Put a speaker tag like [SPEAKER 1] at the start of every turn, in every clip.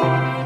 [SPEAKER 1] thank you.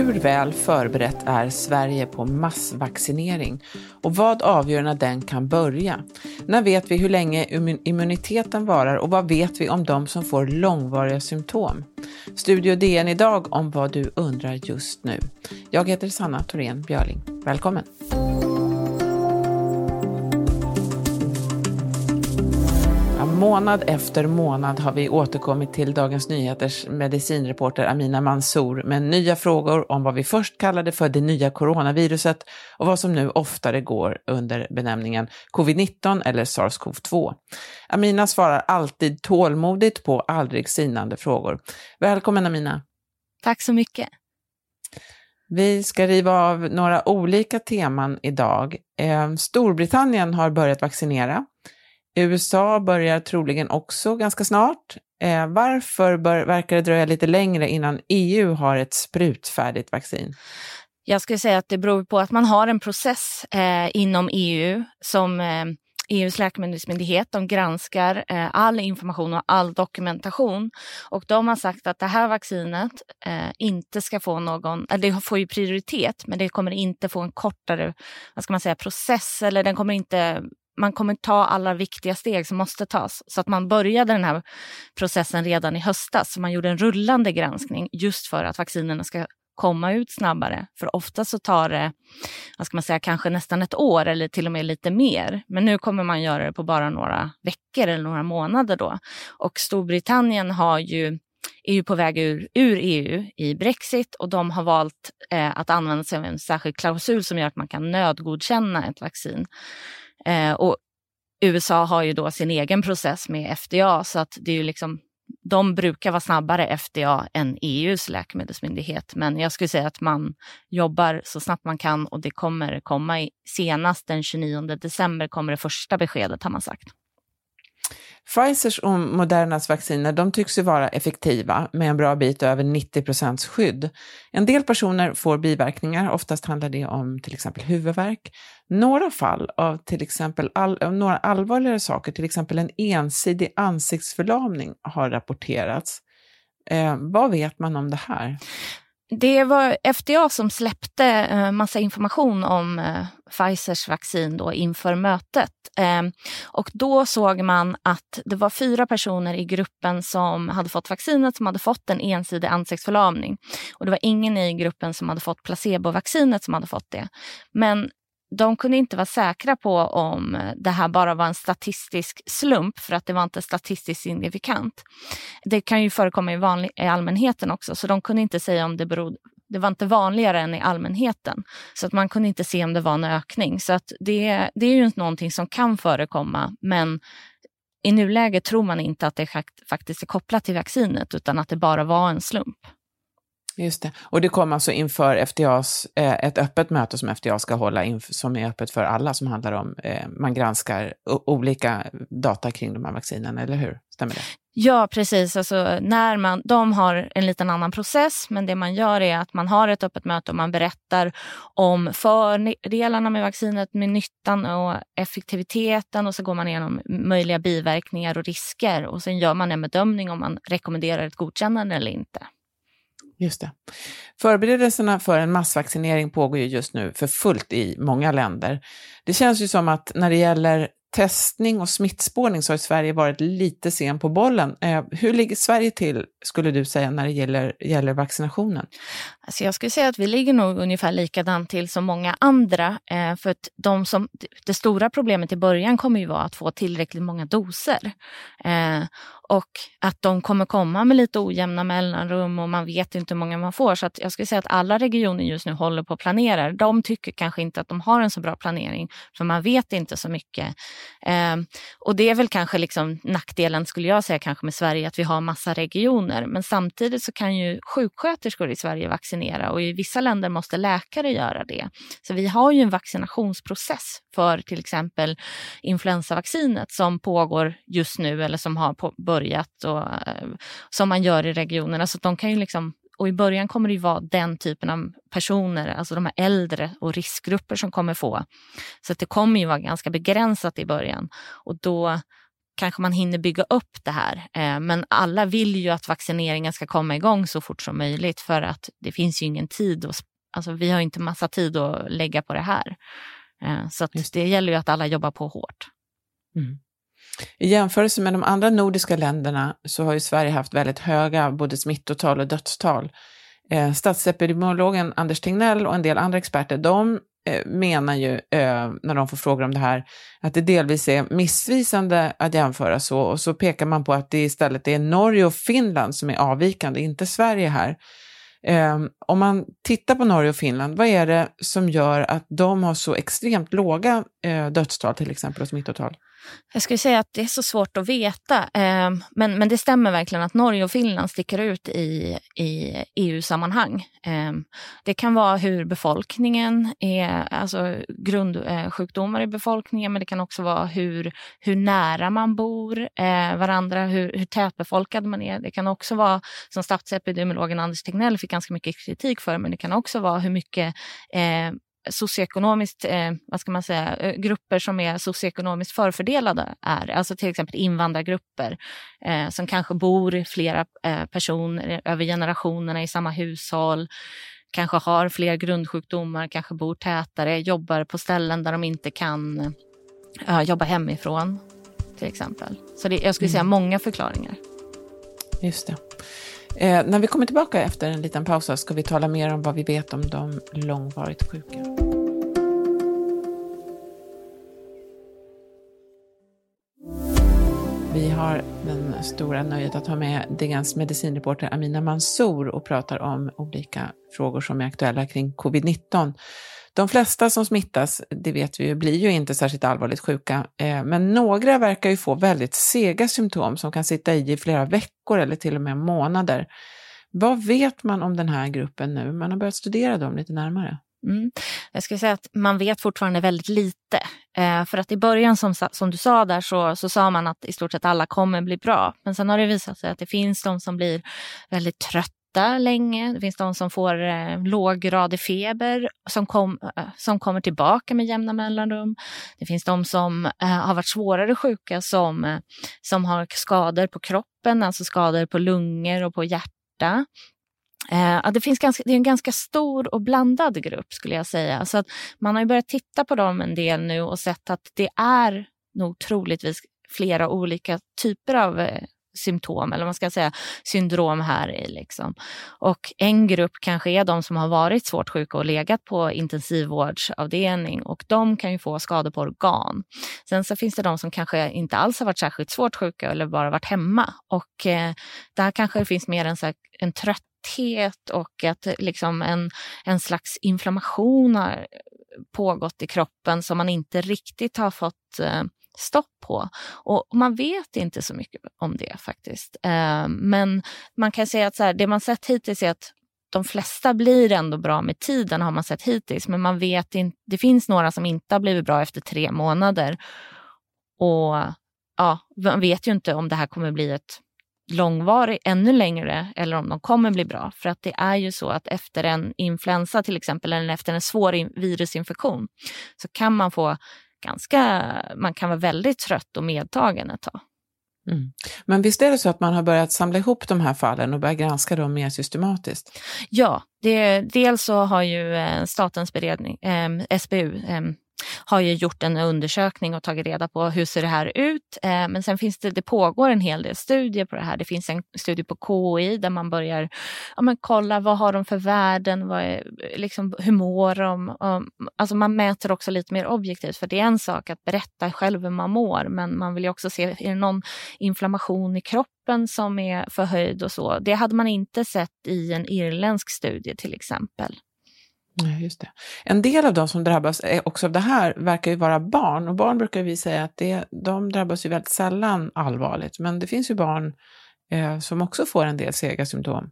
[SPEAKER 1] Hur väl förberett är Sverige på massvaccinering? Och vad avgör när den kan börja? När vet vi hur länge immuniteten varar och vad vet vi om de som får långvariga symptom? Studio DN idag om vad du undrar just nu. Jag heter Sanna Thorén Björling. Välkommen! Månad efter månad har vi återkommit till Dagens Nyheters medicinreporter Amina Mansour med nya frågor om vad vi först kallade för det nya coronaviruset och vad som nu oftare går under benämningen covid-19 eller sars-cov-2. Amina svarar alltid tålmodigt på aldrig sinande frågor. Välkommen Amina!
[SPEAKER 2] Tack så mycket!
[SPEAKER 1] Vi ska riva av några olika teman idag. Eh, Storbritannien har börjat vaccinera. USA börjar troligen också ganska snart. Eh, varför bör, verkar det dröja lite längre innan EU har ett sprutfärdigt vaccin?
[SPEAKER 2] Jag skulle säga att det beror på att man har en process eh, inom EU som eh, EUs läkemedelsmyndighet, de granskar eh, all information och all dokumentation. Och de har sagt att det här vaccinet eh, inte ska få någon, eller det får ju prioritet, men det kommer inte få en kortare, vad ska man säga, process eller den kommer inte man kommer ta alla viktiga steg som måste tas. Så att man började den här processen redan i höstas. Så man gjorde en rullande granskning just för att vaccinerna ska komma ut snabbare. För ofta så tar det, vad ska man säga, kanske nästan ett år eller till och med lite mer. Men nu kommer man göra det på bara några veckor eller några månader då. Och Storbritannien har ju är ju på väg ur, ur EU i Brexit och de har valt eh, att använda sig av en särskild klausul som gör att man kan nödgodkänna ett vaccin. Eh, och USA har ju då sin egen process med FDA så att det är ju liksom de brukar vara snabbare FDA än EUs läkemedelsmyndighet. Men jag skulle säga att man jobbar så snabbt man kan och det kommer komma i, senast den 29 december kommer det första beskedet har man sagt.
[SPEAKER 1] Pfizers och Modernas vacciner de tycks ju vara effektiva med en bra bit över 90 procents skydd. En del personer får biverkningar, oftast handlar det om till exempel huvudvärk. Några fall av till exempel all, några allvarligare saker, till exempel en ensidig ansiktsförlamning har rapporterats. Eh, vad vet man om det här?
[SPEAKER 2] Det var FDA som släppte eh, massa information om eh, Pfizers vaccin då inför mötet. Ehm, och då såg man att det var fyra personer i gruppen som hade fått vaccinet som hade fått en ensidig ansiktsförlamning. Och det var ingen i gruppen som hade fått placebovaccinet som hade fått det. Men de kunde inte vara säkra på om det här bara var en statistisk slump för att det var inte statistiskt signifikant. Det kan ju förekomma i, vanlig, i allmänheten också så de kunde inte säga om det berodde det var inte vanligare än i allmänheten. Så att man kunde inte se om det var en ökning. Så att det, det är ju någonting som kan förekomma men i nuläget tror man inte att det faktiskt är kopplat till vaccinet utan att det bara var en slump.
[SPEAKER 1] Just det. Och det kom alltså inför FDAs, eh, ett öppet möte som FDA ska hålla, inför, som är öppet för alla, som handlar om, eh, man granskar olika data kring de här vaccinen, eller hur? Stämmer det?
[SPEAKER 2] Ja, precis. Alltså, när man, de har en liten annan process, men det man gör är att man har ett öppet möte och man berättar om fördelarna med vaccinet, med nyttan och effektiviteten och så går man igenom möjliga biverkningar och risker och sen gör man en bedömning om man rekommenderar ett godkännande eller inte.
[SPEAKER 1] Just det. Förberedelserna för en massvaccinering pågår ju just nu för fullt i många länder. Det känns ju som att när det gäller testning och smittspårning så har Sverige varit lite sen på bollen. Eh, hur ligger Sverige till, skulle du säga, när det gäller, gäller vaccinationen?
[SPEAKER 2] Alltså jag skulle säga att vi ligger nog ungefär likadant till som många andra. Eh, för att de som, det stora problemet i början kommer ju vara att få tillräckligt många doser. Eh, och att de kommer komma med lite ojämna mellanrum och man vet inte hur många man får. Så att jag skulle säga att alla regioner just nu håller på att planera. De tycker kanske inte att de har en så bra planering för man vet inte så mycket. Eh, och det är väl kanske liksom nackdelen skulle jag säga kanske med Sverige att vi har massa regioner. Men samtidigt så kan ju sjuksköterskor i Sverige vaccinera och i vissa länder måste läkare göra det. Så vi har ju en vaccinationsprocess för till exempel influensavaccinet som pågår just nu eller som har börjat och eh, som man gör i regionerna. Så de kan ju liksom och i början kommer det ju vara den typen av personer, alltså de här äldre och riskgrupper som kommer få. Så det kommer ju vara ganska begränsat i början och då kanske man hinner bygga upp det här. Eh, men alla vill ju att vaccineringen ska komma igång så fort som möjligt för att det finns ju ingen tid. Och, alltså, vi har inte massa tid att lägga på det här. Eh, så det gäller ju att alla jobbar på hårt.
[SPEAKER 1] Mm. I jämförelse med de andra nordiska länderna så har ju Sverige haft väldigt höga både smittotal och dödstal. Eh, statsepidemiologen Anders Tegnell och en del andra experter, de eh, menar ju eh, när de får frågor om det här att det delvis är missvisande att jämföra så och så pekar man på att det istället är Norge och Finland som är avvikande, inte Sverige här. Eh, om man tittar på Norge och Finland, vad är det som gör att de har så extremt låga dödstal till exempel och smittotal?
[SPEAKER 2] Jag skulle säga att det är så svårt att veta. Ehm, men, men det stämmer verkligen att Norge och Finland sticker ut i, i EU-sammanhang. Ehm, det kan vara hur befolkningen är, alltså grundsjukdomar eh, i befolkningen, men det kan också vara hur, hur nära man bor eh, varandra, hur, hur tätbefolkad man är. Det kan också vara, som statsepidemiologen Anders Tegnell fick ganska mycket kritik för, men det kan också vara hur mycket eh, socioekonomiskt, eh, vad ska man säga, eh, grupper som är socioekonomiskt förfördelade är. Alltså till exempel invandrargrupper eh, som kanske bor flera eh, personer över generationerna i samma hushåll, kanske har fler grundsjukdomar, kanske bor tätare, jobbar på ställen där de inte kan eh, jobba hemifrån till exempel. Så det, jag skulle säga mm. många förklaringar.
[SPEAKER 1] Just det. Eh, när vi kommer tillbaka efter en liten paus ska vi tala mer om vad vi vet om de långvarigt sjuka. Vi har den stora nöjet att ha med DNs medicinreporter Amina Mansour och pratar om olika frågor som är aktuella kring covid-19. De flesta som smittas, det vet vi ju, blir ju inte särskilt allvarligt sjuka, eh, men några verkar ju få väldigt sega symptom som kan sitta i i flera veckor eller till och med månader. Vad vet man om den här gruppen nu? Man har börjat studera dem lite närmare.
[SPEAKER 2] Mm. Jag skulle säga att man vet fortfarande väldigt lite. Eh, för att i början, som, som du sa där, så, så sa man att i stort sett alla kommer bli bra. Men sen har det visat sig att det finns de som blir väldigt trötta länge. Det finns de som får eh, låggradig feber som, kom, eh, som kommer tillbaka med jämna mellanrum. Det finns de som eh, har varit svårare sjuka som, eh, som har skador på kroppen, alltså skador på lungor och på hjärta. Eh, det, finns ganska, det är en ganska stor och blandad grupp skulle jag säga. Så att man har börjat titta på dem en del nu och sett att det är nog troligtvis flera olika typer av eh, symptom eller man ska säga syndrom här i. Liksom. Och en grupp kanske är de som har varit svårt sjuka och legat på intensivvårdsavdelning och de kan ju få skador på organ. Sen så finns det de som kanske inte alls har varit särskilt svårt sjuka eller bara varit hemma och eh, där kanske det finns mer en, så här, en trötthet och att liksom en, en slags inflammation har pågått i kroppen som man inte riktigt har fått eh, stopp på. Och man vet inte så mycket om det faktiskt. Eh, men man kan säga att så här, det man sett hittills är att de flesta blir ändå bra med tiden har man sett hittills. Men man vet inte, det finns några som inte har blivit bra efter tre månader. Och ja, man vet ju inte om det här kommer bli ett långvarigt, ännu längre eller om de kommer bli bra. För att det är ju så att efter en influensa till exempel eller efter en svår virusinfektion så kan man få ganska, man kan vara väldigt trött och medtagen ett tag.
[SPEAKER 1] Mm. Men visst är det så att man har börjat samla ihop de här fallen och börjat granska dem mer systematiskt?
[SPEAKER 2] Ja, det, dels så har ju eh, Statens beredning, eh, SBU, eh, har ju gjort en undersökning och tagit reda på hur ser det här ut. Eh, men sen finns det, det pågår en hel del studier på det här. Det finns en studie på KI där man börjar ja, men kolla vad har de för värden, vad är, liksom, hur mår de? Alltså man mäter också lite mer objektivt för det är en sak att berätta själv hur man mår men man vill ju också se, är det någon inflammation i kroppen som är förhöjd och så. Det hade man inte sett i en irländsk studie till exempel.
[SPEAKER 1] Ja, just det. En del av de som drabbas också av det här verkar ju vara barn och barn brukar vi säga att det, de drabbas ju väldigt sällan allvarligt, men det finns ju barn eh, som också får en del sega symptom.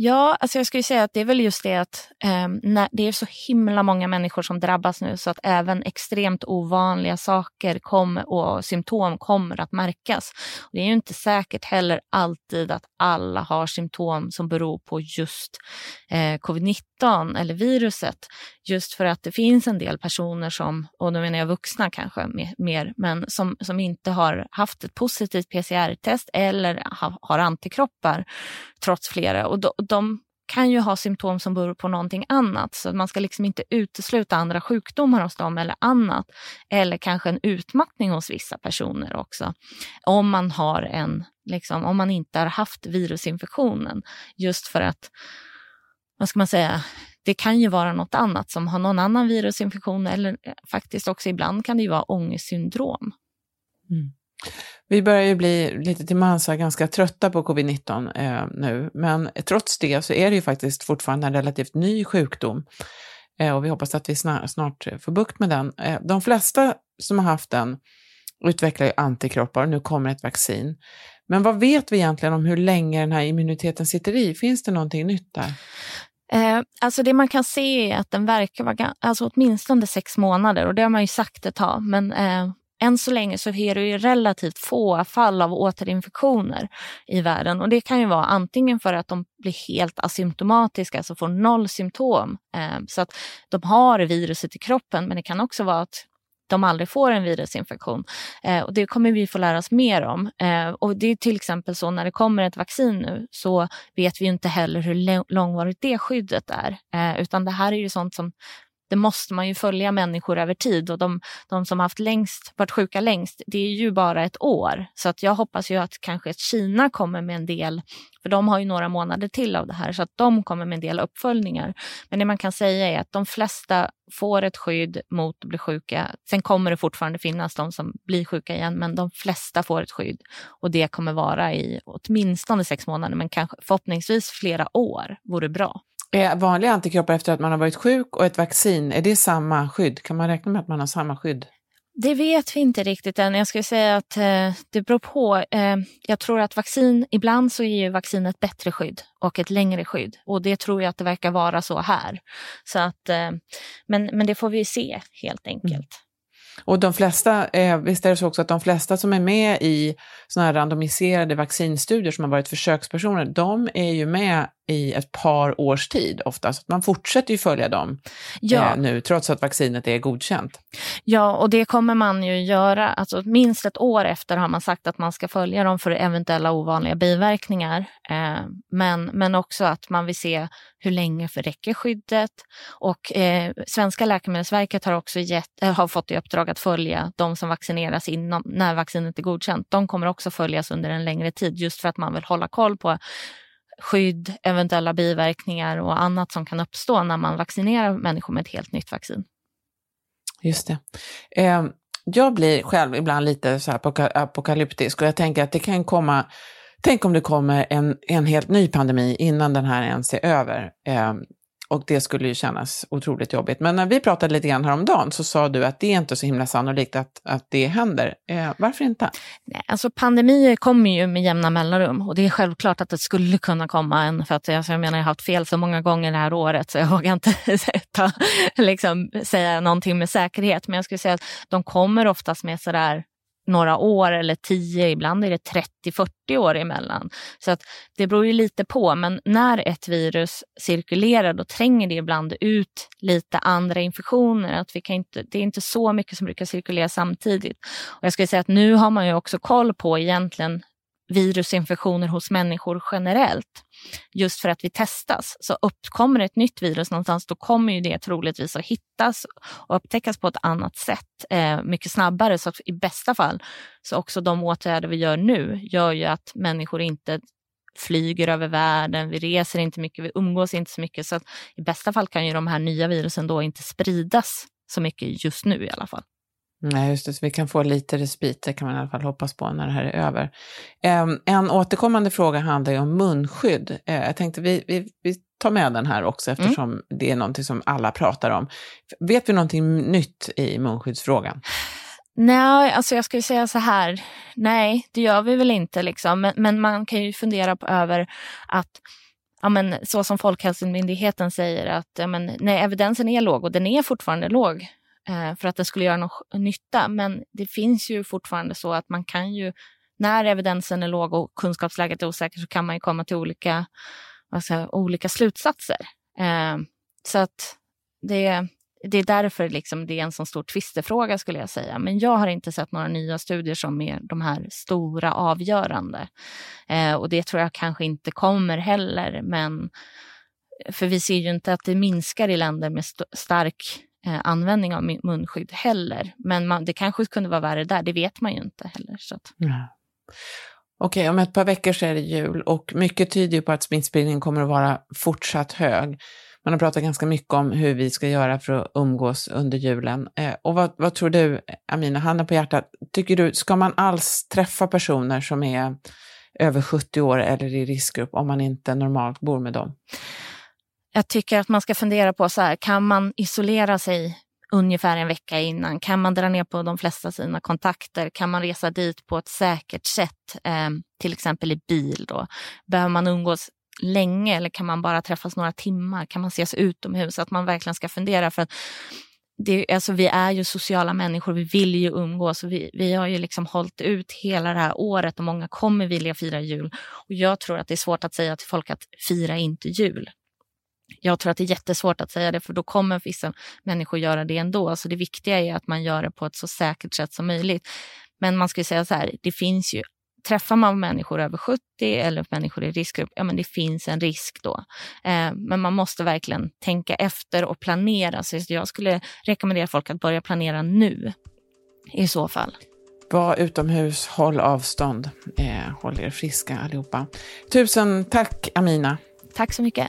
[SPEAKER 2] Ja, alltså jag skulle säga att det är väl just det att eh, när det är så himla många människor som drabbas nu så att även extremt ovanliga saker kom, och symptom kommer att märkas. Det är ju inte säkert heller alltid att alla har symptom som beror på just eh, covid-19 eller viruset. Just för att det finns en del personer som, och då menar jag vuxna kanske mer, men som, som inte har haft ett positivt PCR-test eller ha, har antikroppar trots flera. Och de, de kan ju ha symptom som beror på någonting annat. Så man ska liksom inte utesluta andra sjukdomar hos dem eller annat. Eller kanske en utmattning hos vissa personer också. Om man, har en, liksom, om man inte har haft virusinfektionen. Just för att, vad ska man säga, det kan ju vara något annat som har någon annan virusinfektion eller eh, faktiskt också ibland kan det ju vara ångestsyndrom.
[SPEAKER 1] Mm. Vi börjar ju bli lite till mans ganska trötta på covid-19 eh, nu, men trots det så är det ju faktiskt fortfarande en relativt ny sjukdom eh, och vi hoppas att vi snart, snart får bukt med den. Eh, de flesta som har haft den utvecklar ju antikroppar och nu kommer ett vaccin. Men vad vet vi egentligen om hur länge den här immuniteten sitter i? Finns det någonting nytt där?
[SPEAKER 2] Eh, alltså det man kan se är att den verkar vara alltså åtminstone sex månader och det har man ju sagt ett tag. Men eh, än så länge så är det ju relativt få fall av återinfektioner i världen och det kan ju vara antingen för att de blir helt asymptomatiska, alltså får noll symptom, eh, så att de har viruset i kroppen, men det kan också vara att de aldrig får en virusinfektion. Eh, och det kommer vi få lära oss mer om. Eh, och det är till exempel så när det kommer ett vaccin nu så vet vi inte heller hur långvarigt det skyddet är. Eh, utan det här är ju sånt som det måste man ju följa människor över tid och de, de som haft längst, varit sjuka längst, det är ju bara ett år. Så att jag hoppas ju att kanske Kina kommer med en del, för de har ju några månader till av det här, så att de kommer med en del uppföljningar. Men det man kan säga är att de flesta får ett skydd mot att bli sjuka. Sen kommer det fortfarande finnas de som blir sjuka igen, men de flesta får ett skydd och det kommer vara i åtminstone sex månader, men kanske förhoppningsvis flera år vore bra.
[SPEAKER 1] Är vanliga antikroppar efter att man har varit sjuk och ett vaccin, är det samma skydd? Kan man räkna med att man har samma skydd?
[SPEAKER 2] Det vet vi inte riktigt än. Jag skulle säga att eh, det beror på. Eh, jag tror att vaccin, ibland så är ju vaccin ett bättre skydd och ett längre skydd. Och det tror jag att det verkar vara så här. Så att, eh, men, men det får vi se helt enkelt. Mm.
[SPEAKER 1] Och de flesta, eh, visst är det så också att de flesta som är med i sådana här randomiserade vaccinstudier som har varit försökspersoner, de är ju med i ett par års tid ofta, så man fortsätter ju följa dem ja. eh, nu trots att vaccinet är godkänt.
[SPEAKER 2] Ja, och det kommer man ju göra. Alltså, minst ett år efter har man sagt att man ska följa dem för eventuella ovanliga biverkningar. Eh, men, men också att man vill se hur länge för räcker skyddet. Och eh, Svenska läkemedelsverket har också gett, äh, har fått i uppdrag att följa de som vaccineras inom, när vaccinet är godkänt. De kommer också följas under en längre tid just för att man vill hålla koll på skydd, eventuella biverkningar och annat som kan uppstå när man vaccinerar människor med ett helt nytt vaccin.
[SPEAKER 1] Just det. Eh, jag blir själv ibland lite så här apokalyptisk och jag tänker att det kan komma Tänk om det kommer en, en helt ny pandemi innan den här ens är över. Eh, och det skulle ju kännas otroligt jobbigt. Men när vi pratade lite grann häromdagen så sa du att det är inte så himla sannolikt att, att det händer. Eh, varför inte?
[SPEAKER 2] Nej, alltså pandemier kommer ju med jämna mellanrum och det är självklart att det skulle kunna komma en. För att alltså, jag menar, jag har haft fel så många gånger det här året så jag vågar inte ta, liksom, säga någonting med säkerhet. Men jag skulle säga att de kommer oftast med sådär några år eller tio, ibland är det 30-40 år emellan. Så att det beror ju lite på, men när ett virus cirkulerar då tränger det ibland ut lite andra infektioner. Att vi kan inte, det är inte så mycket som brukar cirkulera samtidigt. Och jag skulle säga att nu har man ju också koll på egentligen virusinfektioner hos människor generellt. Just för att vi testas. Så uppkommer ett nytt virus någonstans då kommer ju det troligtvis att hittas och upptäckas på ett annat sätt eh, mycket snabbare. Så i bästa fall så också de åtgärder vi gör nu gör ju att människor inte flyger över världen, vi reser inte mycket, vi umgås inte så mycket. Så att i bästa fall kan ju de här nya virusen då inte spridas så mycket just nu i alla fall.
[SPEAKER 1] Nej, just det, så vi kan få lite respit, det kan man i alla fall hoppas på när det här är över. Um, en återkommande fråga handlar ju om munskydd. Uh, jag tänkte vi, vi, vi tar med den här också mm. eftersom mm. det är någonting som alla pratar om. Vet vi någonting nytt i munskyddsfrågan?
[SPEAKER 2] Nej, alltså jag skulle säga så här, nej det gör vi väl inte liksom, men, men man kan ju fundera på över att ja, men, så som Folkhälsomyndigheten säger att ja, men, nej, evidensen är låg och den är fortfarande låg eh, Eh, för att det skulle göra någon nytta. Men det finns ju fortfarande så att man kan ju, när evidensen är låg och kunskapsläget är osäkert så kan man ju komma till olika, alltså, olika slutsatser. Eh, så att det, det är därför liksom det är en så stor tvistefråga skulle jag säga. Men jag har inte sett några nya studier som är de här stora avgörande. Eh, och det tror jag kanske inte kommer heller. Men för vi ser ju inte att det minskar i länder med st stark eh, användning av munskydd heller. Men man, det kanske kunde vara värre där, det vet man ju inte heller. Så att... ja.
[SPEAKER 1] Okej, om ett par veckor så är det jul och mycket tyder på att smittspridningen kommer att vara fortsatt hög. Man har pratat ganska mycket om hur vi ska göra för att umgås under julen. Eh, och vad, vad, tror du, Amina, handen på hjärtat, tycker du, ska man alls träffa personer som är över 70 år eller i riskgrupp om man inte normalt bor med dem?
[SPEAKER 2] Jag tycker att man ska fundera på så här, kan man isolera sig ungefär en vecka innan? Kan man dra ner på de flesta sina kontakter? Kan man resa dit på ett säkert sätt? Eh, till exempel i bil då. Behöver man umgås länge eller kan man bara träffas några timmar? Kan man ses utomhus? Att man verkligen ska fundera. för att det, alltså vi är ju sociala människor, vi vill ju umgås. Vi, vi har ju liksom hållit ut hela det här året och många kommer vilja fira jul. Och jag tror att det är svårt att säga till folk att fira inte jul. Jag tror att det är jättesvårt att säga det för då kommer vissa människor göra det ändå. Så det viktiga är att man gör det på ett så säkert sätt som möjligt. Men man ska säga så här, det finns ju träffar man människor över 70 eller människor i riskgrupp, ja men det finns en risk då. Eh, men man måste verkligen tänka efter och planera. Så jag skulle rekommendera folk att börja planera nu i så fall.
[SPEAKER 1] Var utomhus, håll avstånd, eh, håll er friska allihopa. Tusen tack Amina.
[SPEAKER 2] Tack så mycket.